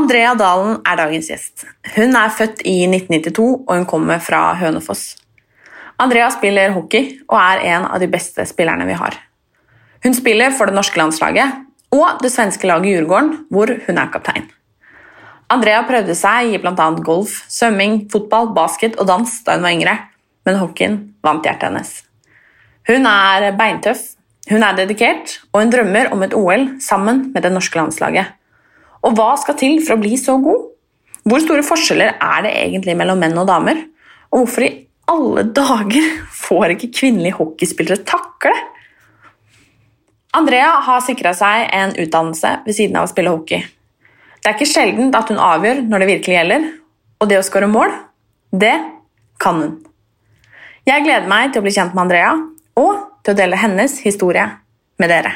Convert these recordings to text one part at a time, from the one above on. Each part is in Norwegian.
Andrea Dalen er dagens gjest. Hun er født i 1992, og hun kommer fra Hønefoss. Andrea spiller hockey og er en av de beste spillerne vi har. Hun spiller for det norske landslaget og det svenske laget Djurgården, hvor hun er kaptein. Andrea prøvde seg i bl.a. golf, svømming, fotball, basket og dans da hun var yngre, men hockeyen vant hjertet hennes. Hun er beintøff, hun er dedikert, og hun drømmer om et OL sammen med det norske landslaget. Og hva skal til for å bli så god? Hvor store forskjeller er det egentlig mellom menn og damer? Og hvorfor i alle dager får ikke kvinnelige hockeyspillere takle? Andrea har sikra seg en utdannelse ved siden av å spille hockey. Det er ikke sjelden at hun avgjør når det virkelig gjelder, og det å skåre mål, det kan hun. Jeg gleder meg til å bli kjent med Andrea, og til å dele hennes historie med dere.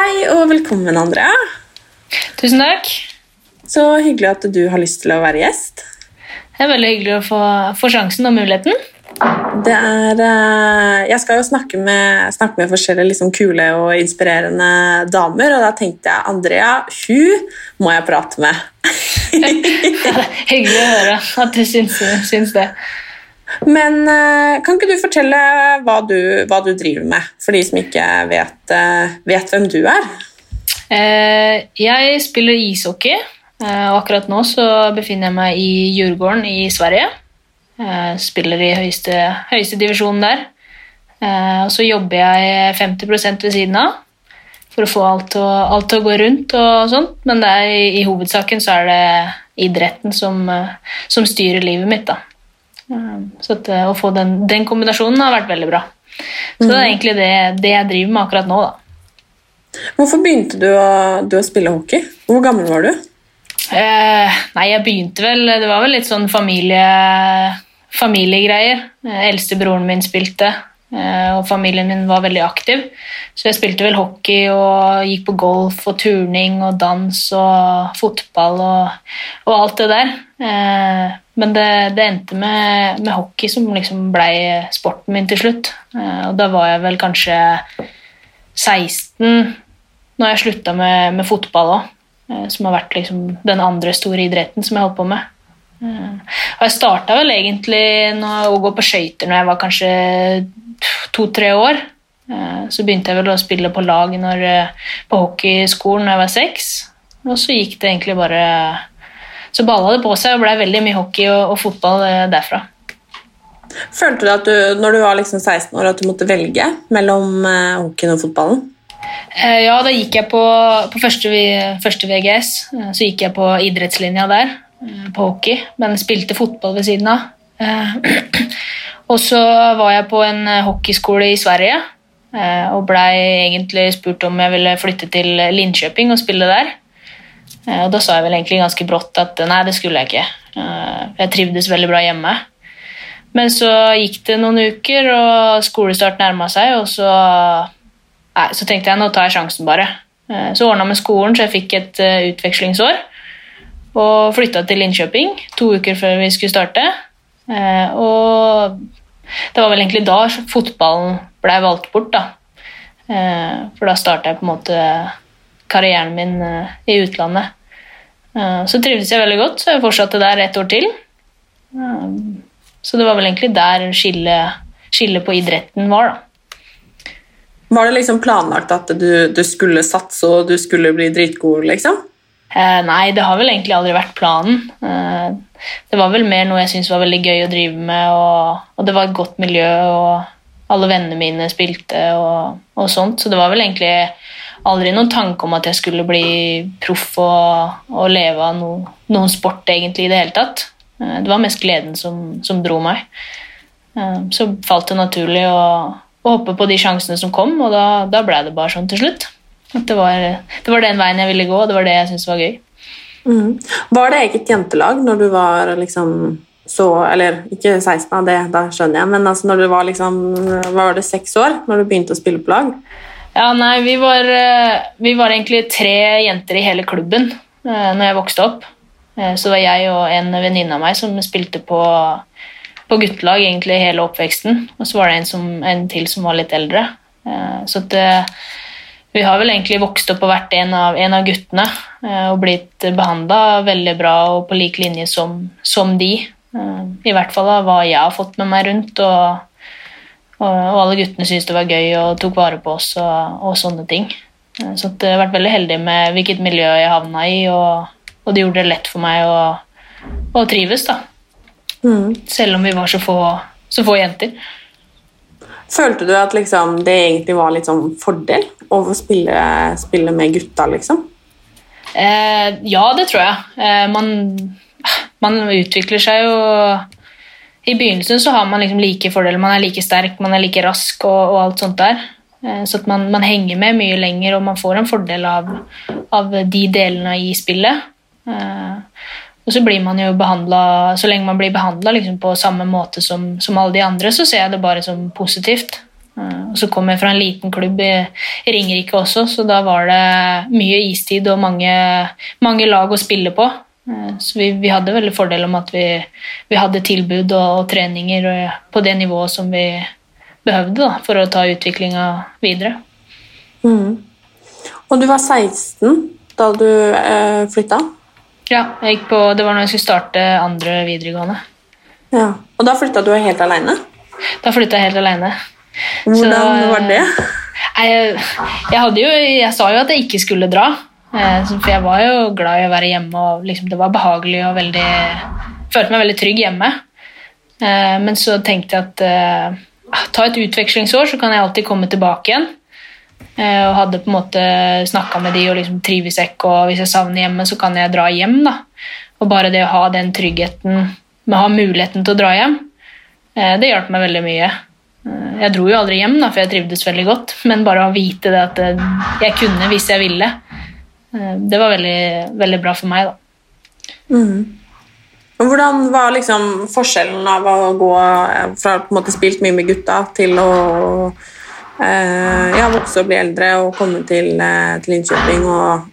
Hei og velkommen, Andrea. Tusen takk. Så hyggelig at du har lyst til å være gjest. Det er veldig hyggelig å få, få sjansen og muligheten. Det er, eh, jeg skal jo snakke med, snakke med forskjellige liksom, kule og inspirerende damer, og da tenkte jeg Andrea, hun må jeg prate med. hyggelig å høre at du syns, syns det. Men eh, kan ikke du fortelle hva du, hva du driver med, for de som ikke vet, eh, vet hvem du er? Eh, jeg spiller ishockey, og akkurat nå så befinner jeg meg i Djurgården i Sverige. Jeg spiller i høyeste, høyeste divisjon der. Og så jobber jeg 50 ved siden av for å få alt til, å, gå rundt og sånt. Men er, i, hovedsaken så er det idretten som, som styrer livet mitt, da. Eh, Så at, eh, å få den, den kombinasjonen har vært veldig bra. Så det er egentlig det, det jeg driver med akkurat nå, da. Hvorfor begynte du å, du å spille hockey? Hvor gammel var du? Eh, nei, jeg begynte vel Det var vel litt sånn familie, familiegreier. Eh, Eldstebroren min spilte, eh, og familien min var veldig aktiv. Så jeg spilte vel hockey og gikk på golf og turning og dans og fotball og, og alt det der. Eh, men det, det endte med, med hockey som liksom blei sporten min til slutt. Eh, og da var jeg vel kanskje 16 når jeg slutta med, med fotball òg som har vært liksom den andre store idretten som jeg holdt på med. Eh, Og jeg starta vel egentlig å gå på skøyter når jeg var kanskje to-tre år. Eh, Så begynte jeg vel å spille på lag når, eh, på hockeyskolen når jeg var seks. Og så gikk det egentlig bare Så balla det på seg og blei veldig mye hockey og, og fotball eh, derfra. Følte du at du, når du var liksom 16 år, at du måtte velge mellom eh, hockeyen og fotballen? Eh, Ja, da gikk jeg på, på første, første VGS. Så gikk jeg på idrettslinja der, på hockey, men spilte fotball ved siden av. Og så var jeg på en hockeyskole i Sverige og blei egentlig spurt om jeg ville flytte til Linköping og spille der. Eh, Og da sa jeg vel egentlig ganske brått at nei, det skulle jeg ikke. Eh, Jeg trivdes veldig bra hjemme. Men så gikk det noen uker, og skolestart nærma seg, og så Nei, så tenkte jeg nå tar jeg sjansen bare. Eh, Så ordna med skolen, så jeg fikk et eh, utvekslingsår. Og flytta til Linköping to uker før vi skulle starte. Eh, Og det var vel egentlig da fotballen blei valgt bort, da. Eh, For da starta jeg på en måte karrieren min eh, i utlandet. Eh, Så trivdes jeg veldig godt, så jeg fortsatte der et år til. Eh, Så det var vel egentlig der skillet skille på idretten var, da. Var det liksom planlagt at du, du skulle satse og du skulle bli dritgod, liksom? Eh, nei, det har vel egentlig aldri vært planen. Eh, det var vel mer noe jeg syntes var veldig gøy å drive med, og, og det var et godt miljø, og alle vennene mine spilte og, og sånt, så det var vel egentlig aldri noen tanke om at jeg skulle bli proff og, og leve av no, noen sport egentlig i det hele tatt. Eh, det var mest gleden som, som dro meg. Eh, så falt det naturlig å, å hoppe på de sjansene som kom, og da, da ble det bare sånn til slutt. Det var, det var den veien jeg ville gå, og det var det jeg syntes var gøy. Mm. Var det eget jentelag når du var liksom så Eller ikke 16, av det, da skjønner jeg, men altså når du var liksom Var det seks år når du begynte å spille på lag? Ja, nei, vi var, eh, vi var egentlig tre jenter i hele klubben eh, når jeg vokste opp. Eh, Så var jeg og en venninne av meg som spilte på, på guttelag egentlig hele oppveksten. Og så var det en, som, en til som var litt eldre. Så at, vi har vel egentlig vokst opp og vært en av, en av guttene og blitt behandla veldig bra og på lik linje som, som de. I hvert fall av hva jeg har fått med meg rundt. og og, alle guttene syntes det var gøy og tok vare på oss og, og sånne ting. Eh, Så jeg har vært veldig heldig med hvilket miljø jeg havna i, og, og det gjorde det lett for meg å, å trives, da. Selv om vi var så få, så få jenter. Følte du at liksom, det egentlig var litt sånn fordel å spille, spille med gutta, liksom? Eh, ja, det tror jeg. Eh, man, man utvikler seg jo I begynnelsen så har man liksom like fordeler. Man er like sterk, man er like rask og, og alt sånt der. Eh, så at man, man henger med mye lenger, og man får en fordel av, av de delene i spillet. Eh, og så blir man jo behandlet, Så lenge man blir behandla liksom på samme måte som, som alle de andre, så ser jeg det bare som positivt. Eh, Og så kom jeg fra en liten klubb i, Ringerike også, så da var det mye istid og mange, mange lag å spille på. Eh, Så vi, vi hadde veldig fordel om at vi, vi hadde tilbud og, og treninger eh, på det nivået som vi behøvde da, for å ta utviklinga videre. Og du var 16 da du eh, flytta? Ja, jeg på, Det var når jeg skulle starte andre videregående. Ja. Og da flytta du helt aleine? Da flytta jeg helt alene. Hvordan var det? Jeg, jeg, hadde jo, jeg sa jo at jeg ikke skulle dra, eh, så- for jeg var jo glad i å være hjemme. og liksom, Det var behagelig og veldig følte meg veldig trygg hjemme. Eh, Men så tenkte jeg at eh, ta et utvekslingsår, så kan jeg alltid komme tilbake igjen. Eh, Og hadde på en måte snakka med de og liksom trives ikke, og hvis jeg savner hjemme, så kan jeg dra hjem. da. Og bare det å ha den tryggheten med å ha muligheten til å dra hjem, eh, det hjalp meg veldig mye. Eh, Jeg dro jo aldri hjem, da, for jeg trivdes veldig godt, men bare å vite det at eh, jeg kunne hvis jeg ville, eh, det var veldig, veldig bra for meg. da. Mm. Hvordan var liksom forskjellen av å gå eh, fra å ha spilt mye med gutta til å eh, ja, vokse og bli eldre og komme til, eh, til innkjøping og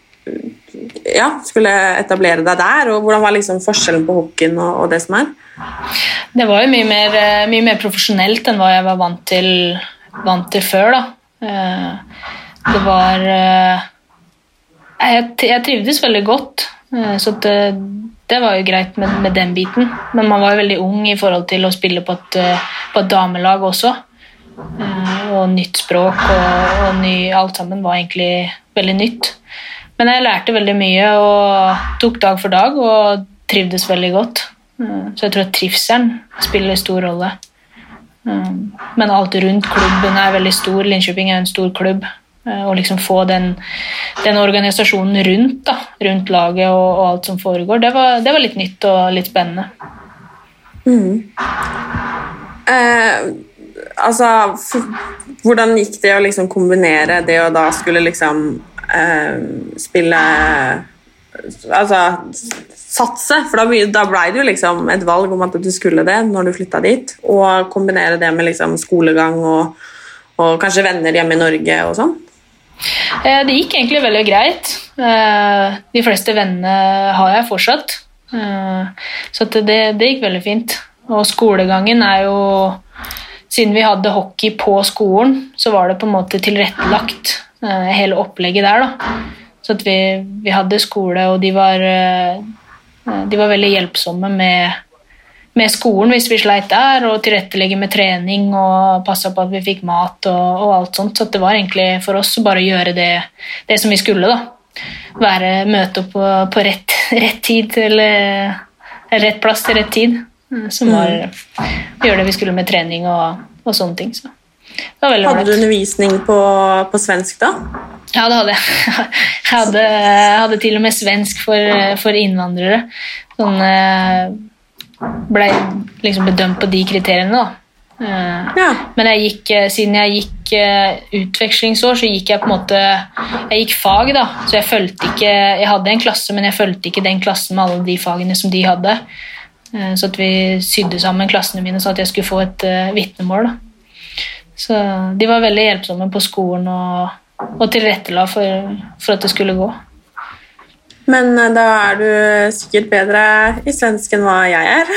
ja, skulle etablere deg der? og Hvordan var liksom forskjellen på hockeyen og, og det som er? Det var jo mye mer, eh, mye mer profesjonelt enn hva jeg var vant til, vant til før. da. Eh, Det var eh, Jeg, jeg trivdes veldig godt, eh, så det, det var jo greit med, med den biten. Men man var jo veldig ung i forhold til å spille på et, eh, på et damelag også. Eh, Og nytt språk og, og ny, alt sammen var egentlig veldig nytt. Men jeg lærte veldig mye og tok dag for dag og trivdes veldig godt. Eh, Så jeg tror at trivselen spiller stor rolle. Eh, Men alt rundt klubben er veldig stor. Linköping er en stor klubb. Eh, Å liksom få den, den organisasjonen rundt, da, rundt laget og, og alt som foregår, det var, det var litt nytt og litt spennende. Eh, altså, hvordan gikk det å liksom kombinere det å da skulle liksom eh, spille Altså satse, for da, da blei det jo liksom et valg om at du skulle det når du flytta dit, og kombinere det med liksom skolegang og, og kanskje venner hjemme i Norge og sånn. Eh, Det gikk egentlig veldig greit. Eh, De fleste vennene har jeg fortsatt. Eh, Så det, det gikk veldig fint. Og skolegangen er jo Siden vi hadde hockey på skolen, så var det på en måte tilrettelagt, hele opplegget der. da. Så vi, vi hadde skole, og de var, de var veldig hjelpsomme med, med skolen hvis vi sleit der, og tilrettelegge med trening og passe på at vi fikk mat og, og alt sånt. Så det var egentlig for oss å bare gjøre det, det som vi skulle, da. Være, møte opp på, på rett, rett tid eller rett plass til rett tid. eh, Som var å gjøre det vi skulle med trening og, og sånne ting. Så. Hadde du undervisning på, på svensk da? Ja, det hadde jeg. Jeg hadde, hadde til og med svensk for, for innvandrere. Sånn eh, Ble liksom bedømt på de kriteriene, da. Eh, Ja. Men jeg gikk, eh, siden jeg gikk eh, utvekslingsår, så gikk jeg på en måte Jeg gikk fag, da. Så jeg fulgte ikke Jeg hadde en klasse, men jeg fulgte ikke den klassen med alle de fagene som de hadde. Så at vi sydde sammen klassene mine så at jeg skulle få et vitnemål. Da. Så de var veldig hjelpsomme på skolen og, og tilrettela for, for at det skulle gå. Men eh, da er du sikkert bedre i svensk enn hva jeg er.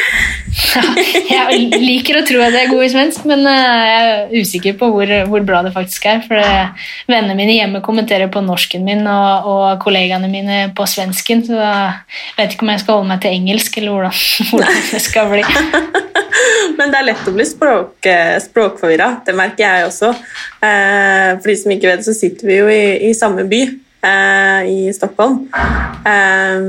Jeg liker å tro at jeg er god i svensk, men eh, jeg er usikker på hvor, hvor bra det faktisk er. For eh, vennene mine hjemme kommenterer på norsken min, og, og kollegaene mine på svensken, så jeg vet ikke om jeg skal holde meg til engelsk, eller hvordan, hvordan det skal bli. Men det er lett å bli språk, språkforvirra. Det merker jeg også. For de som ikke vet, så sitter vi jo i, i samme by. Eh, I Stockholm. Eh,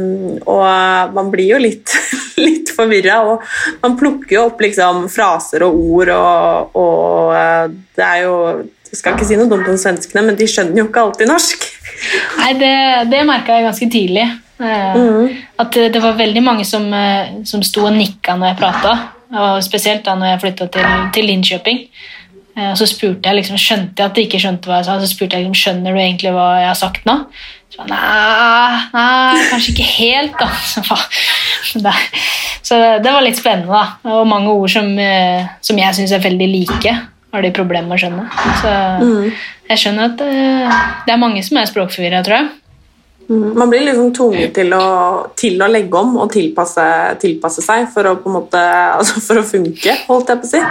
og man blir jo litt, litt forvirra. Og man plukker jo opp liksom fraser og ord, og, og eh, det er jo Jeg skal ikke si noe dumt om svenskene, men de skjønner jo ikke alltid norsk. Nei, det, det merka jeg ganske tidlig. Eh, At det, var veldig mange som, som sto og nikka når jeg prata. Og spesielt da når jeg flytta til, til Linköping. Eh, og så spurte jeg liksom, skjønte jeg at de ikke skjønte hva jeg sa. Så spurte jeg liksom, skjønner du egentlig hva jeg har sagt nå. Så, nei, nei, kanskje ikke helt, da. Så, det, så det var litt spennende, da. Og mange ord som, eh, som jeg syns er veldig like, har de problemer med å skjønne. Så jeg skjønner at eh, det er mange som er språkforvirra, tror jeg. Mm, Man blir liksom tvunget til til å legge om og tilpasse, tilpasse seg for å, måte, altså for å funke, holdt jeg på å si.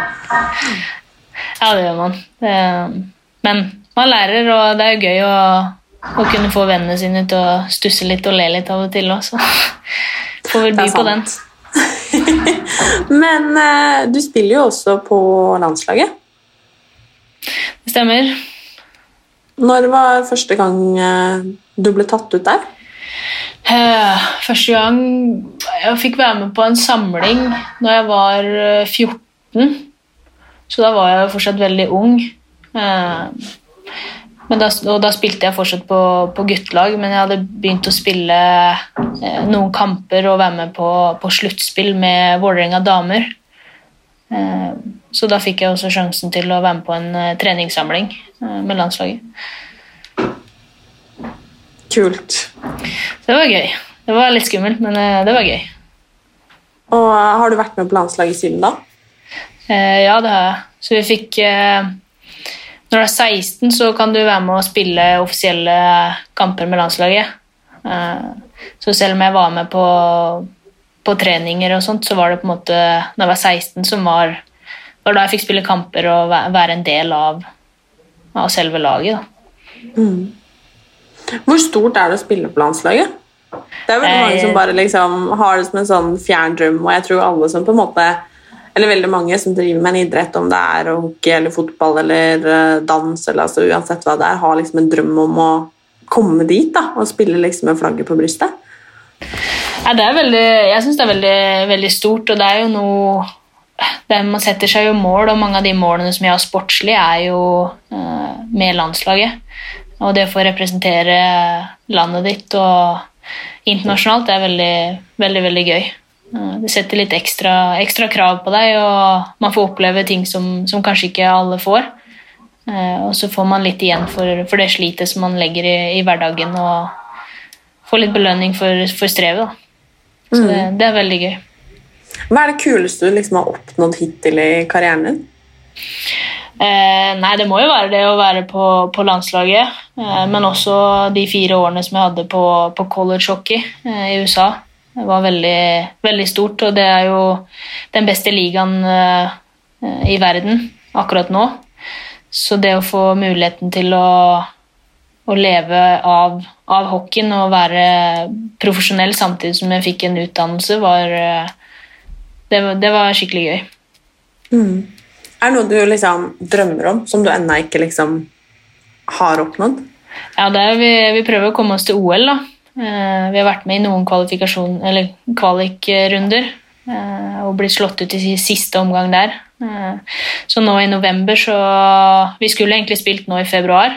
Ja, det gjør man. Det, men man lærer, og det er jo gøy å, å kunne få vennene sine til å stusse litt og le litt av og til også. Får vel by på den. Men eh, du spiller jo også på landslaget. Det stemmer. Når var første gang eh, du ble tatt ut der? Eh, Første gang jeg fikk være med på en samling når jeg var eh, 14. Så da var jeg jo fortsatt veldig ung. Eh, Men da, og da spilte jeg fortsatt på, på guttelag, men jeg hadde begynt å spille eh, noen kamper og være med på, på sluttspill med Vålerenga damer. Eh, så da fikk jeg også sjansen til å være med på en treningssamling med landslaget. Kult. Det var gøy. Det var litt skummelt, men det var gøy. Og har du vært med på landslaget siden da? Eh, ja, det har jeg. Så vi fikk eh, Når du er 16, så kan du være med å spille offisielle kamper med landslaget. Eh, så selv om jeg var med på, på treninger og sånt, så var det på en måte Når jeg var 16, som var, var da jeg fikk spille kamper og være en del av, av selve laget. Da. Hvor stort er det å spille på landslaget? Det er veldig mange som bare liksom har det som en sånn fjern drøm, og jeg tror alle som på en måte eller veldig mange som driver med en idrett, om det er hockey eller fotball eller eh, dans, eller altså uansett hva det er, har liksom en drøm om å komme dit da, og spille liksom med flagget på brystet. Ja, det er veldig, jeg syns det er veldig, veldig stort, og det er jo noe det er, Man setter seg jo mål, og mange av de målene som jeg har sportslig, er jo uh, med landslaget. Og det å få representere landet ditt og internasjonalt det er veldig, veldig, veldig gøy. Det setter litt ekstra, ekstra krav på deg, og man får oppleve ting som, som kanskje ikke alle får. Eh, og så får man litt igjen for, for det slitet som man legger i, i hverdagen, og får litt belønning for, for strevet. da. Så det, det er veldig gøy. Hva er det kuleste du liksom har oppnådd hittil i karrieren din? Eh, nei, det må jo være det å være på, på landslaget, eh, men også de fire årene som jeg hadde på, på college hockey eh, i USA. Det var veldig, veldig stort, og det er jo den beste ligaen eh, i verden akkurat nå. Så det å få muligheten til å, å leve av, av hockeyen og være profesjonell samtidig som jeg fikk en utdannelse, var eh, det, det var skikkelig gøy. Er det noe du liksom drømmer om, som du ennå ikke liksom har oppnådd? Ja, det er, vi, vi prøver å komme oss til OL, da. Eh, vi har vært med i noen kvalikrunder eh, og blitt slått ut i siste omgang der. Eh, så nå i november så Vi skulle egentlig spilt nå i februar,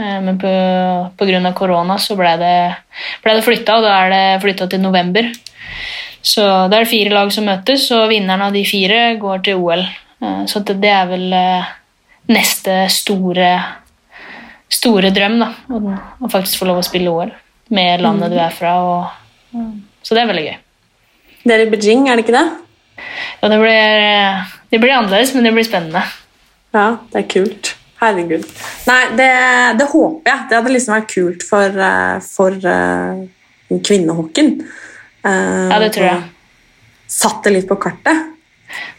men av korona så ble det, ble det flytta, og da er det flytta til november. Så det er fire lag som møtes, og vinneren av de fire går til OL. Så det, er vel neste store store drøm, da. Å faktisk få lov å spille OL med landet du er fra. Og, så det er veldig gøy. Det er i Beijing, er det ikke det? Ja, det blir, det blir annerledes, men det blir spennende. Ja, det er kult. Herregud. Nei, det, det håper jeg. Det hadde liksom vært kult for, eh, for eh, kvinnehockeyen. Eh, Ja, det tror jeg. Satt det litt på kartet.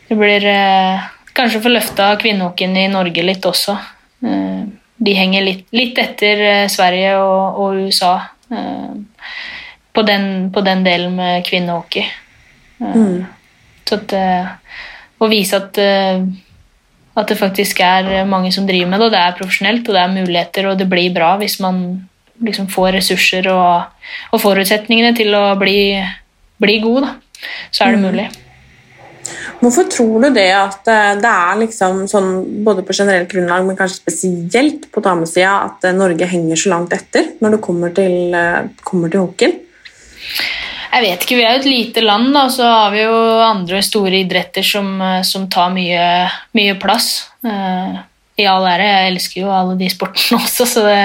Det blir eh, kanskje få løfta kvinnehockeyen i Norge litt også. Eh, de henger litt, litt etter eh, Sverige og, og USA eh, på, den, på den delen med kvinnehockey. Mm. Så at, eh, å vise at, eh, at det faktisk er mange som driver med det, og det er profesjonelt, og det er muligheter, og det blir bra hvis man liksom får ressurser og, og forutsetningene til å bli, bli god, da. Så er det mulig. Hvorfor tror du det at eh, det er liksom sånn, både på generelt grunnlag, men kanskje spesielt på damesida, at eh, Norge henger så langt etter når det kommer til, eh, kommer til hockeyen? Jeg vet ikke, Vi er jo et lite land, da, så har vi jo andre store idretter som, som tar mye, mye plass. Uh, I all ære, jeg elsker jo alle de sportene også, så det,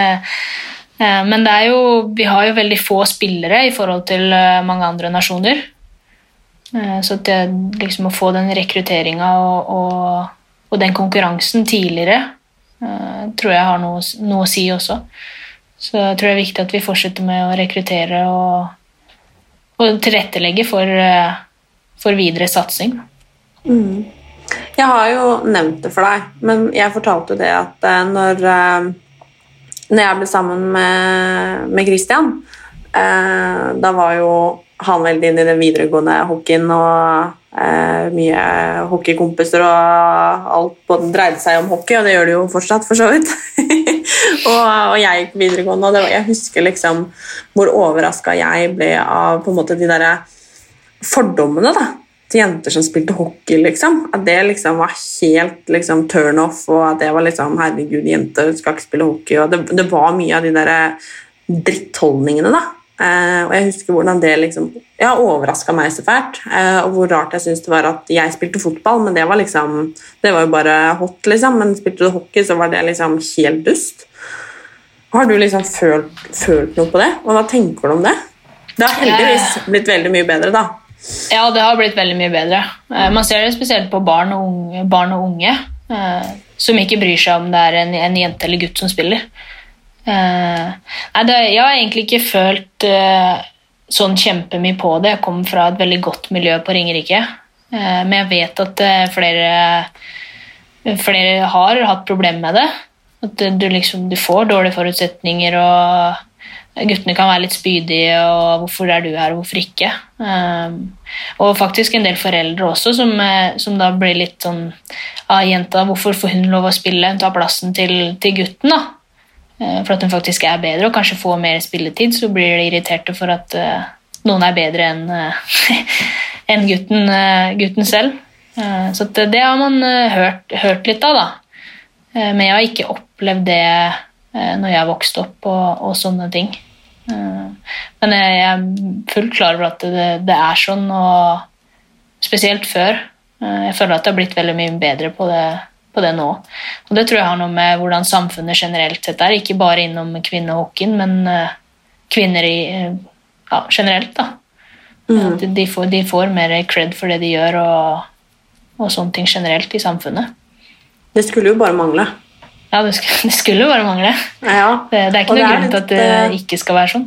men det er jo, vi har jo veldig få spillere i forhold til mange andre nasjoner. Eh, så det, liksom å få den rekrutteringa og, og, og den konkurransen tidligere eh, tror jeg har noe, noe å si også. Så jeg tror det er viktig at vi fortsetter med å rekruttere og og tilrettelegge for, eh, for videre satsing. Jeg har jo nevnt det for deg, men jeg fortalte jo det at når, når jeg ble sammen med, med Christian, da var jo han veldig inn i den videregående hockeyen og eh, mye hockeykompiser og alt både dreide seg om hockey, og det gjør det jo fortsatt, for så vidt. og, og jeg gikk videregående, og var, jeg husker liksom hvor overraska jeg ble av på en måte de derre fordommene da, til jenter som spilte hockey, liksom. At det liksom var helt liksom, turn off, og at det var liksom Herregud, jenter skal ikke spille hockey. Og det, det var mye av de der drittholdningene, da. Eh, og jeg husker hvordan det liksom ja, overraska meg så fælt. Eh, og hvor rart jeg syntes det var at jeg spilte fotball, men det var liksom Det var jo bare hot, liksom. Men spilte du hockey, så var det liksom helt dust. Har du liksom følt, følt noe på det? Og hva tenker du om det? Det har heldigvis blitt veldig mye bedre, da. Ja, det har blitt veldig mye bedre. Eh, Man ser det spesielt på barn og unge, barn og unge eh, som ikke bryr seg om det er en, en jente eller gutt som spiller. Eh, nei, det, jeg har egentlig ikke følt eh, sånn kjempemye på det. Jeg kom fra et veldig godt miljø på Ringerike. Eh, men jeg vet at flere, flere har hatt problemer med det. At du, liksom, du får dårlige forutsetninger, og guttene kan være litt spydige, og hvorfor er du her, og hvorfor ikke? Og faktisk en del foreldre også, som, som da blir litt sånn ah, jenta, hvorfor får hun lov å spille? Tar plassen til, til gutten, da. Eh, For at hun faktisk er bedre og kanskje får mer spilletid, så blir de irriterte for at eh, noen er bedre enn eh, enn gutten, gutten selv. Så det har man hørt, hørt litt av, da. Men jeg har ikke opplevd det når jeg vokste opp og, og sånne ting. Men jeg jeg er fullt klar over at det, det er sånn, og spesielt før. Jeg føler at det har blitt veldig mye bedre på det, på det nå. Og det tror jeg har noe med hvordan samfunnet generelt sett er, ikke bare innom kvinnehockeyen, men eh, kvinner i, eh, ja, generelt. da. Mm. de, får, de får mer cred for det de gjør, og, og sånne ting generelt i samfunnet. Det skulle jo bare mangle. Ja, det skulle, det skulle bare mangle. Ja. Det, det er ikke Og noen er grunn til at det eh, ikke skal være sånn.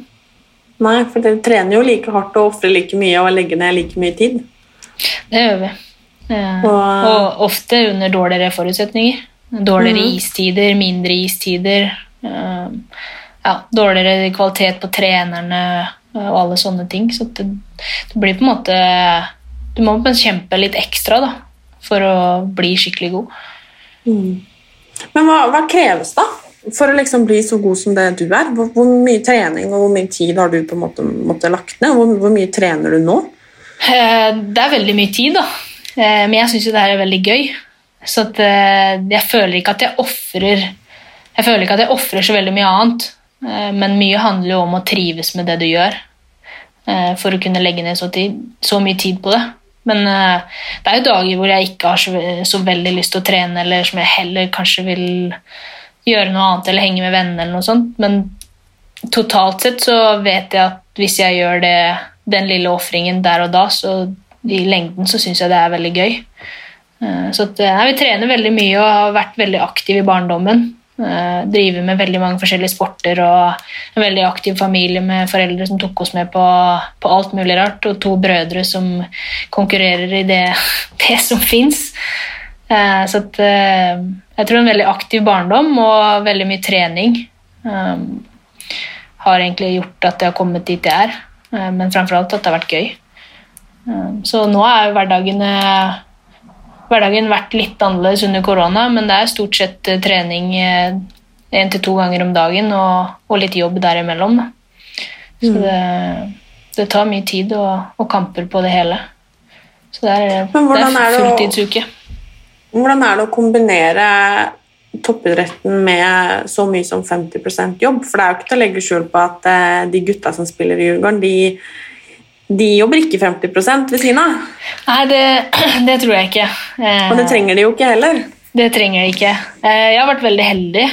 Nei, for dere trener jo like hardt og ofrer like mye og legger ned like mye tid. Det gjør vi. Eh, Og- og ofte under dårligere forutsetninger. Dårligere mm. istider, mindre istider. Eh, ja, dårligere kvalitet på trenerne og alle sånne ting. Så det, det blir på en måte Du må kjempe litt ekstra da, for å bli skikkelig god. Men hva, hva kreves da for å liksom bli så god som det du er? Hvor, hvor mye trening og hvor mye tid har du på en måte måttet lagt ned? Hvor, hvor mye trener du nå? Eh, Det er veldig mye tid, da. Eh, Men jeg syns jo det her er veldig gøy. Så eh, jeg føler ikke at jeg ofrer Jeg føler ikke at jeg ofrer så veldig mye annet. Eh, Men mye handler jo om å trives med det du gjør. For å kunne legge ned så, tid, så mye tid på det. Men det er jo dager hvor jeg ikke har så, så veldig lyst til å trene, eller som jeg heller kanskje vil gjøre noe annet eller henge med venner eller noe sånt. Men totalt sett så vet jeg at hvis jeg gjør det, den lille ofringen der og da, så i lengden så syns jeg det er veldig gøy. Eh, Så at, eh, nei, vi trener veldig mye og har vært veldig aktive i barndommen. Eh, Driver med veldig mange forskjellige sporter og en veldig aktiv familie med foreldre som tok oss med på, på alt mulig rart, og to brødre som konkurrerer i det, det som fins. Eh, Så at, eh, jeg tror en veldig aktiv barndom og veldig mye trening eh, har egentlig gjort at jeg har kommet dit jeg er, eh, men framfor alt at det har vært gøy. Eh, Så nå er jo hverdagen eh, Hverdagen vært litt annerledes under korona, men det er stort sett eh, trening én til to ganger om dagen og, og litt jobb derimellom. Så Mm. det, det tar mye tid og, og kamper på det hele. Så det er, det er fulltidsuke. Hvordan er det å kombinere toppidretten med så mye som 50% jobb? For det er jo ikke til å legge skjul på at eh, de gutta som spiller i Djurgården, de, de jobber ikke 50 ved siden av. Nei, det, det tror jeg ikke. Eh, Og det trenger de jo ikke heller. Det trenger de ikke. Eh, Jeg har vært veldig heldig.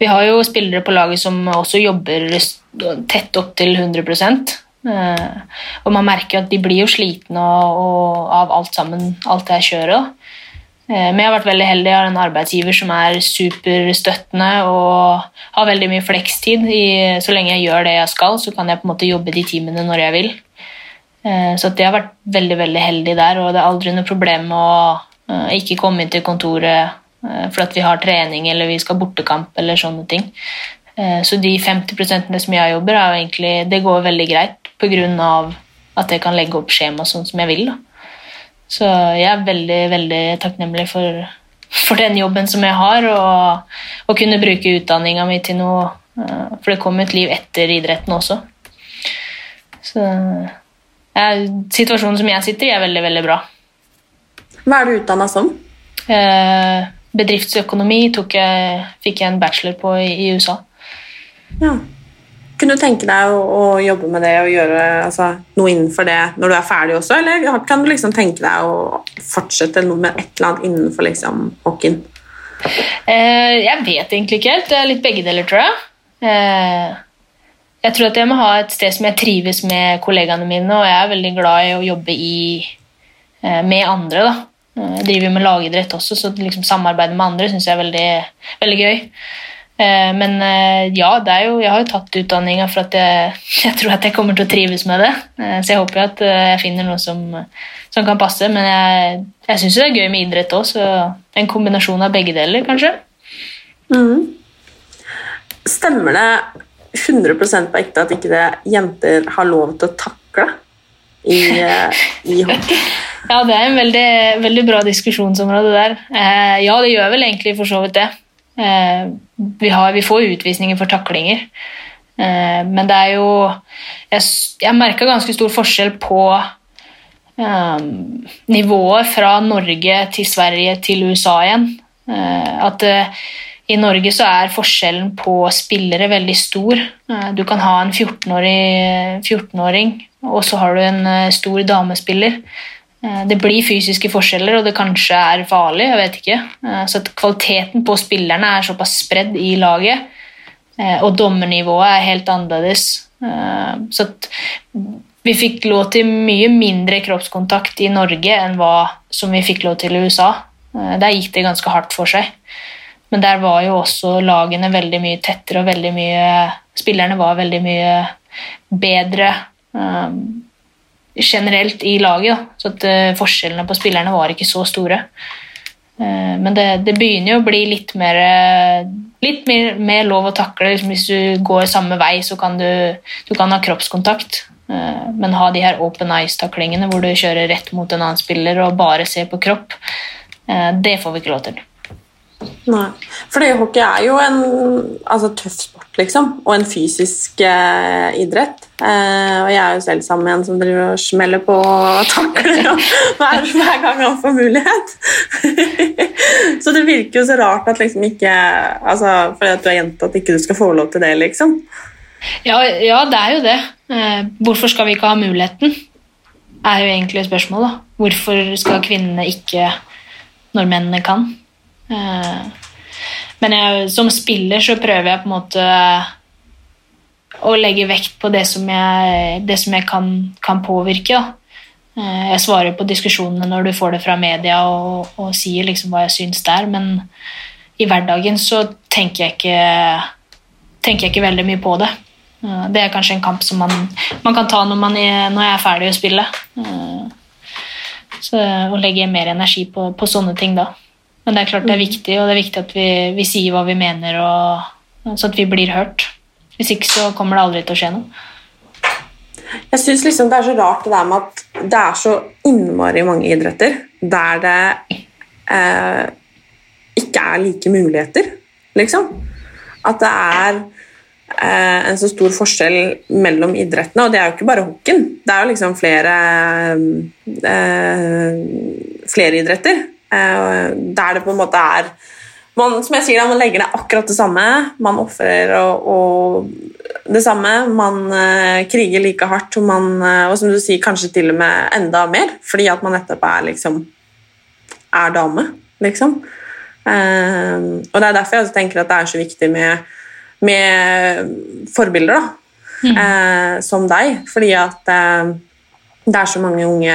Vi har jo spillere på laget som også jobber tett opp til 100 Eh, Og man merker jo at de blir jo slitne av alt sammen, alt det kjøret. Eh, Men jeg har vært veldig heldig. Jeg har en arbeidsgiver som er superstøttende og har veldig mye flekstid. Så lenge jeg gjør det jeg skal, så kan jeg på en måte jobbe de timene når jeg vil. Eh, Så jeg har vært veldig veldig heldig der, og det er aldri noe problem å eh, ikke komme inn til kontoret eh, for at vi har trening eller vi skal bortekamp eller sånne ting. Så de 50% som jeg jobber, er jo egentlig, det går veldig greit pga. at jeg kan legge opp skjema sånn som jeg vil. Da. Så jeg er veldig, veldig takknemlig for, for den jobben som jeg har, og å kunne bruke utdanninga mi til noe. For det kom et liv etter idretten også. Så situasjonen som jeg sitter i, er veldig, veldig bra. Hva er du utdanna som? Eh, bedriftsøkonomi jeg, fikk jeg en bachelor på i, i USA. Ja. Kunne du tenke deg å, å jobbe med det og gjøre altså, noe innenfor det når du er ferdig også, eller kan du liksom tenke deg å fortsette noe med et eller annet innenfor liksom, hockeyen? Eh, jeg vet egentlig ikke helt. Det er litt begge deler, tror jeg. Eh, jeg tror at jeg må ha et sted som jeg trives med kollegaene mine, og jeg er veldig glad i å jobbe i, eh, med andre. da. Jeg driver med lagidrett også, så liksom samarbeide med andre syns jeg er veldig, veldig gøy. Eh, Men eh, ja, jo, jeg har jo tatt utdanninga for at jeg, jeg tror at jeg kommer til å trives med det. Så jeg håper at jeg finner noe som, som kan passe. Men jeg, jeg syns det er gøy med idrett òg, så en kombinasjon av begge deler, kanskje. Stemmer det 100 på ekte at ikke det jenter har lov til å takle i, eh, i hockey? Ja, det er en veldig, veldig bra diskusjonsområde der. Eh, ja, det gjør vel egentlig for så vidt det. Eh, vi, har, vi får utvisninger for taklinger. Eh, men det er jo Jeg, jeg merka ganske stor forskjell på eh, nivået fra Norge til Sverige til USA igjen. Eh, at i Norge så er forskjellen på spillere veldig stor. Eh, Du kan ha en 14-åring, 14-åring og så har du en eh, stor damespiller. Eh, Det blir fysiske forskjeller, og det kanskje er farlig. jeg vet ikke. Så Kvaliteten på spillerne er såpass spredd i laget, og dommernivået er helt annerledes. Så vi fikk lov til mye mindre kroppskontakt i Norge enn hva som vi fikk lov til i USA. Der gikk det ganske hardt for seg. Men der var jo også lagene veldig mye tettere, og veldig mye Spillerne var veldig mye bedre um, generelt i laget. Så at uh, forskjellene på spillerne var ikke så store. Uh, men det, det begynner jo å bli litt mer eh, litt mer, mer lov å takle. Liksom, hvis du går samme vei, så kan du, du kan ha kroppskontakt. Men ha de her open eyes-taklingene hvor du kjører rett mot en annen spiller og bare ser på kropp, det får vi ikke lov til. Nei. Fordi hockey er jo en altså, tøff sport, liksom, og en fysisk eh, idrett. Eh, og jeg er jo selv sammen med en som driver og smeller på og takler hver, hver gang han får mulighet. så det virker jo så rart at liksom ikke altså, Fordi at du er jente, at ikke du skal få lov til det, liksom. Ja, ja det er jo det. Eh, hvorfor skal vi ikke ha muligheten? er jo egentlig spørsmålet. Hvorfor skal kvinnene ikke når mennene kan? Eh, men jeg, som spiller så prøver jeg på en måte å legge vekt på det som jeg, det som jeg kan, kan, påvirke. Da. Eh, jeg svarer på diskusjonene når du får det fra media og, og sier liksom hva jeg syns der, men i hverdagen så tenker jeg ikke, tenker jeg ikke veldig mye på det. Eh, det er kanskje en kamp som man, man kan ta når, man er, når, jeg er ferdig å spille. Så, å legge mer energi på, på sånne ting da. Men det er klart det er viktig, og det er viktig at vi, vi sier hva vi mener, og, så at vi blir hørt. Hvis ikke så kommer det aldri til å skje noe. Jeg syns liksom det er så rart det der med at det er så innmari mange idretter der det eh, ikke er like muligheter, liksom. At det er eh, en så stor forskjell mellom idrettene, og det er jo ikke bare hockeyen. Det er jo liksom flere, eh, flere idretter. Eh, der det på en måte er man, Som jeg sier, man legger ned akkurat det samme. Man ofrer og, og, det samme. Man uh, kriger like hardt, og, man, uh, og som du sier, kanskje til og med enda mer, fordi at man nettopp er liksom er dame, liksom. Uh, og det er derfor jeg også tenker at det er så viktig med, med forbilder, da. Mm. som deg, fordi at det er så mange unge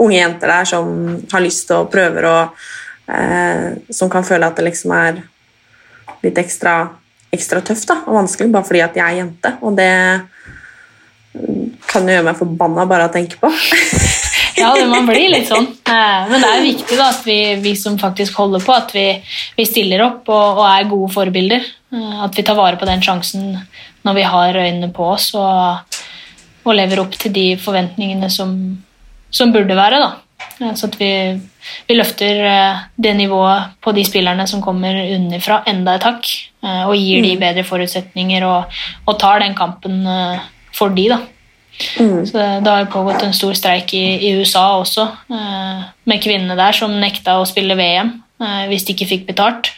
unge jenter der som har lyst til og prøver og eh, som kan føle at det liksom er litt ekstra, ekstra tøft da, og vanskelig bare fordi at jeg er jente. Og det kan jo gjøre meg forbanna bare å tenke på. ja, det man blir litt sånn. Eh, men det er viktig da, at vi, vi, som faktisk holder på, at vi, vi stiller opp og, og, er gode forbilder. Eh, at vi tar vare på den sjansen når vi har øynene på oss og, og lever opp til de forventningene som, som burde være. da. Så at vi, vi, løfter eh, det nivået på de spillerne som kommer underfra, enda et hakk. Eh, og gir de mm. bedre forutsetninger og, og tar den kampen eh, for de, da. Mm. Så det har jo pågått en stor streik i, i USA også, med kvinnene der som nekta å spille VM hvis de ikke fikk betalt.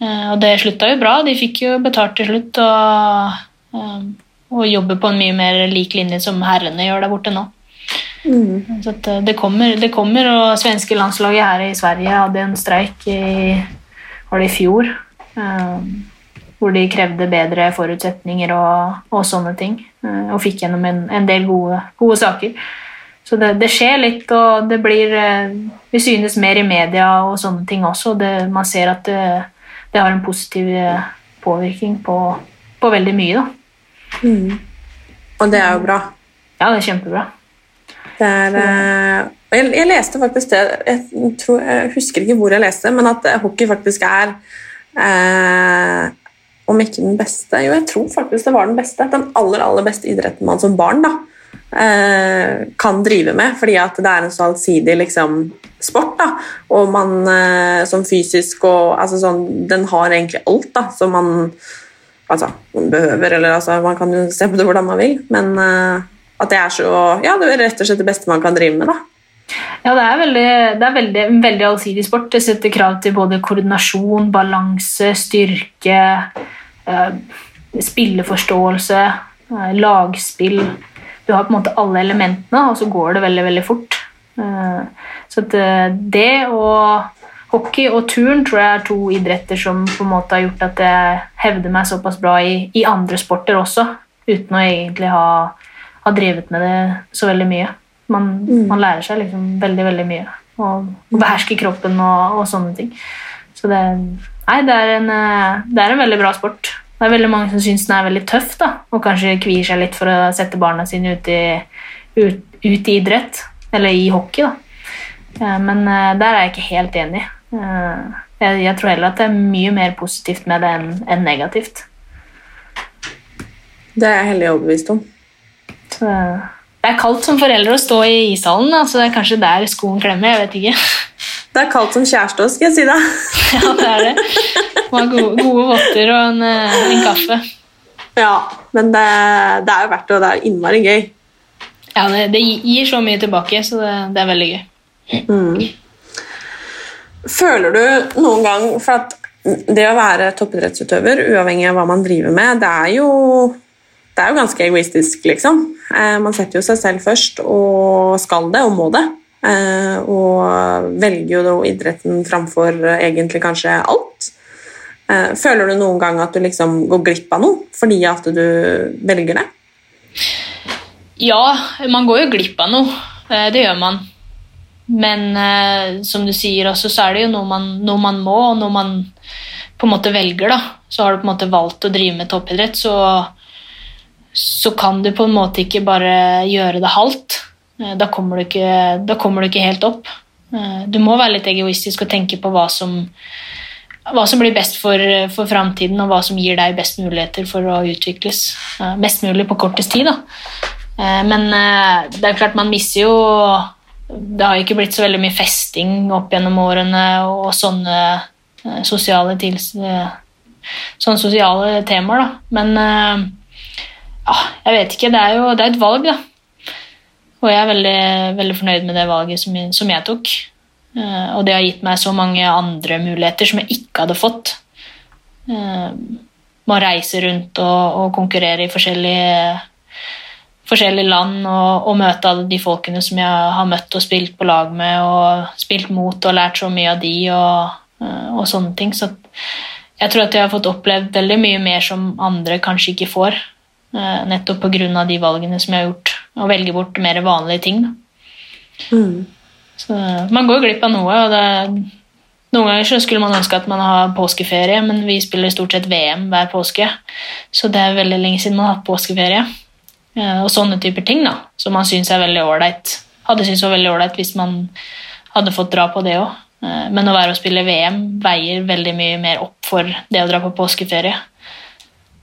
Og det slutta jo bra, de fikk jo betalt til slutt. Og, og jobber på en mye mer lik linje som herrene gjør der borte nå. Mm. Så eh, det kommer, det kommer, og svenske landslaget her i Sverige hadde en streik i, var det i fjor. Um, hvor de krevde bedre forutsetninger og, og sånne ting. Uh, og fikk gjennom en, en del gode, gode, saker. Så det, det, skjer litt, og det blir uh, Vi synes mer i media og sånne ting også. Det, man ser at det, det, har en positiv påvirkning på, på veldig mye, da. Mm. Og det er jo bra. Ja, det er kjempebra. Er, eh, jeg, jeg, leste faktisk det jeg, tror, jeg, husker ikke hvor jeg leste men at hockey faktisk er eh, Om ikke den beste Jo, jeg tror faktisk det var den beste. Den aller, aller beste idretten man som barn da, eh, kan drive med, fordi at det er en så allsidig liksom, sport. Da, og man eh, som fysisk og altså, sånn, Den har egentlig alt da, som man altså, behøver, eller altså, Man kan jo se på det hvordan man vil, men eh, at det er så Ja, det er rett og slett det beste man kan drive med, da. Ja, det er, veldig, det er veldig, veldig allsidig sport. Det setter krav til både koordinasjon, balanse, styrke, eh, spilleforståelse, eh, lagspill. Du har på en måte alle elementene, og så går det veldig, veldig fort. Eh, så det og hockey og turn tror jeg er to idretter som på en måte har gjort at jeg hevder meg såpass bra i, i andre sporter også, uten å egentlig ha har drevet med det så veldig mye. Man, mm. man lærer seg liksom veldig, veldig mye. Og, beherske kroppen og, og, sånne ting. Så det, nei, det, er en, eh, det er en veldig bra sport. Det er veldig mange som syns den er veldig tøff, da, og kanskje kvier seg litt for å sette barna sine ut i, ut, ut i idrett, eller i hockey. da. Men uh, der er jeg ikke helt enig. Jeg, jeg tror heller at det er mye mer positivt med det enn enn negativt. Det er jeg hellig overbevist om. Det er kaldt som foreldre å stå i ishallen, Altså så det er kanskje der skoen klemmer. jeg vet ikke. Det er kaldt som kjæreste òg, skal jeg si deg. Ja, det er det. Man har gode, gode votter og en, eh, en kaffe. Ja, men det, det er jo verdt det, og det er innmari gøy. Ja, det, det gir så mye tilbake, så det, det er veldig gøy. Føler du noen gang For at det å være toppidrettsutøver, uavhengig av hva man driver med, det er jo, det er jo ganske egoistisk, liksom. Eh, man setter jo seg selv først, og skal det, og må det. Eh, og velger jo da idretten framfor eh, egentlig kanskje alt. Føler du noen gang at du liksom går glipp av noe fordi at du velger det? Ja, man går jo glipp av noe. Det gjør man. Men som du sier også, så er det jo noe man, noe man må, og noe man på en måte velger. da. Så har du på en måte valgt å drive med toppidrett, så, så kan du på en måte ikke bare gjøre det halvt. Eh, Da kommer du ikke, da kommer du ikke helt opp. Eh, Du må være litt egoistisk og tenke på hva som, hva som blir best for, for framtiden, og hva som gir deg best muligheter for å utvikles mest mulig på kortest tid. Da. Eh, Men det er klart man mister jo Det har jo ikke blitt så veldig mye festing opp gjennom årene og sånne sosiale, sånne sosiale temaer, da. Men jeg vet ikke. Det er jo det er et valg, da. Og jeg er veldig, veldig fornøyd med det valget som som jeg tok. Eh, og det har gitt meg så mange andre muligheter som jeg ikke hadde fått. Eh, med å reise rundt og, og konkurrere i forskjellige, forskjellige land og, og møte alle de folkene som jeg har møtt og spilt på lag med og spilt mot og lært så mye av de og, eh, og sånne ting. Så jeg tror at jeg har fått opplevd veldig mye mer som andre kanskje ikke får. Eh, Nettopp pga. de valgene som jeg har gjort, Å velge bort mer vanlige ting. Mm. Så man går glipp av noe, og det, noen ganger så skulle man ønske at man har påskeferie, men vi spiller stort sett VM hver påske, så det er veldig lenge siden man har hatt påskeferie. Eh, Og sånne typer ting da, som man syns er veldig ålreit. Hadde syntes var veldig ålreit hvis man hadde fått dra på det òg. Men å være og spille VM veier veldig mye mer opp for det å dra på påskeferie.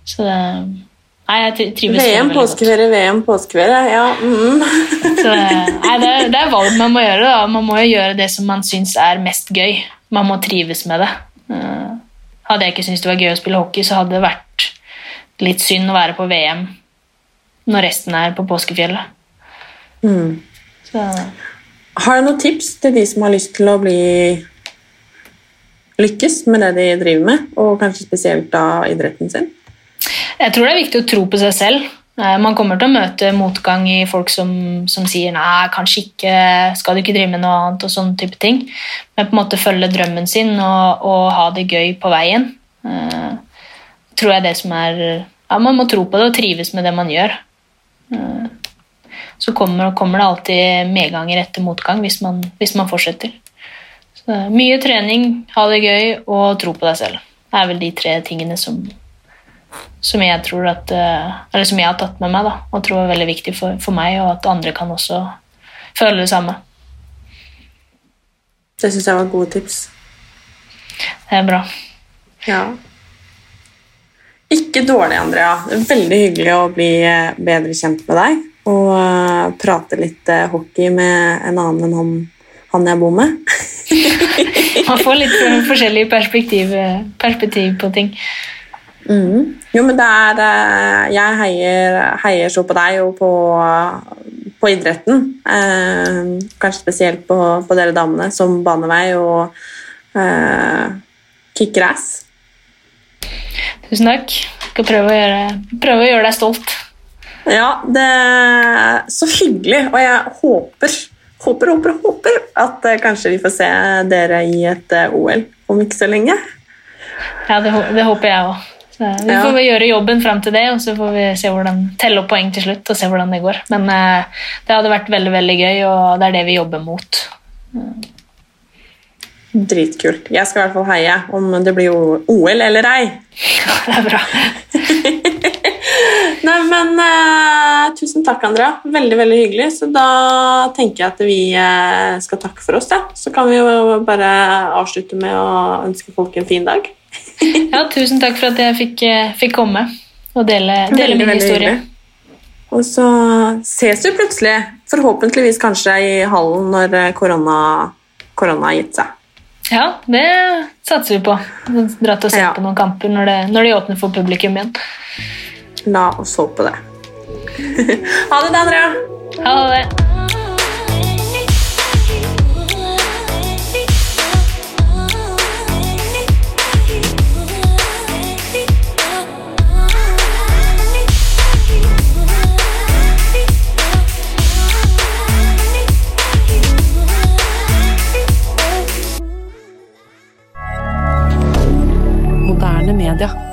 Så det- Nei, jeg trives VM, påskeferie, VM, påskeferie. Ja. Mm. Så, nei, det, er, det er valg man må gjøre. Da. Man må jo gjøre det som man syns er mest gøy. Man må trives med det. Eh, Hadde jeg ikke syntes det var gøy å spille hockey, så hadde det vært litt synd å være på VM når resten er på påskefjellet. Mm. Så, Har du noen tips til de som har lyst til å bli lykkes med det de driver med, og kanskje spesielt da idretten sin? Jeg tror det er viktig å tro på seg selv. Eh, Man kommer til å møte motgang i folk som, som sier nei, kanskje ikke, skal du ikke drive med noe annet og sånne type ting. Men på en måte følge drømmen sin og, og ha det gøy på veien. Uh, tror jeg det som er ja, Man må tro på det og trives med det man gjør. Uh, så kommer, kommer det alltid medganger etter motgang hvis man, hvis man fortsetter. Så, mye trening, ha det gøy og tro på deg selv. Det er vel de tre tingene som, som jeg tror at eh, Eller som jeg har tatt med meg da, og tror er veldig viktig for, for meg, og at andre kan også føle det samme. Det syns jeg var gode tips. Det er bra. Ja. Ikke dårlig, Andrea. Veldig hyggelig å bli eh, bedre kjent med deg. Og eh, prate litt hockey med en annen enn han, han jeg bor med. Man får litt forskjellig perspektiv, perspektiv på ting. Mhm. Jo, men det er eh, Jeg heier, heier så på deg og på, på idretten. Eh, kanskje spesielt på, på dere damene som baner vei og eh, kicker ass. Tusen takk. Skal prøve å gjøre, prøve å gjøre deg stolt. Ja, det er så hyggelig, og jeg håper, håper, håper, håper at eh, kanskje vi får se dere i et eh, OL om ikke så lenge. Ja, det, det håper jeg òg. Vi får vel gjøre jobben fram til det, og så får vi se hvordan, telle opp poeng til slutt og se hvordan det går. Men eh, det hadde vært veldig veldig gøy, og det er det vi jobber mot. Dritkult. Jeg skal i hvert fall heie, om det blir OL eller ei. det er bra. Nei, men eh, Tusen takk, Andrea. Veldig veldig hyggelig. Så da tenker jeg at vi eh, skal takke for oss. Ja. Så kan vi jo bare avslutte med å ønske folk en fin dag. Ja, tusen takk for at jeg fikk, eh, fikk komme og dele, dele Veldig, min veldig historie. hyggelig. Og så ses vi plutselig, forhåpentligvis kanskje i hallen når eh, korona, korona har gitt seg. Ja, det satser vi på. Dratt å se Ja. på noen kamper når det, når de åpner for publikum igjen. La oss håpe det. ha det, da, Andrea. Ha det. Moderne media.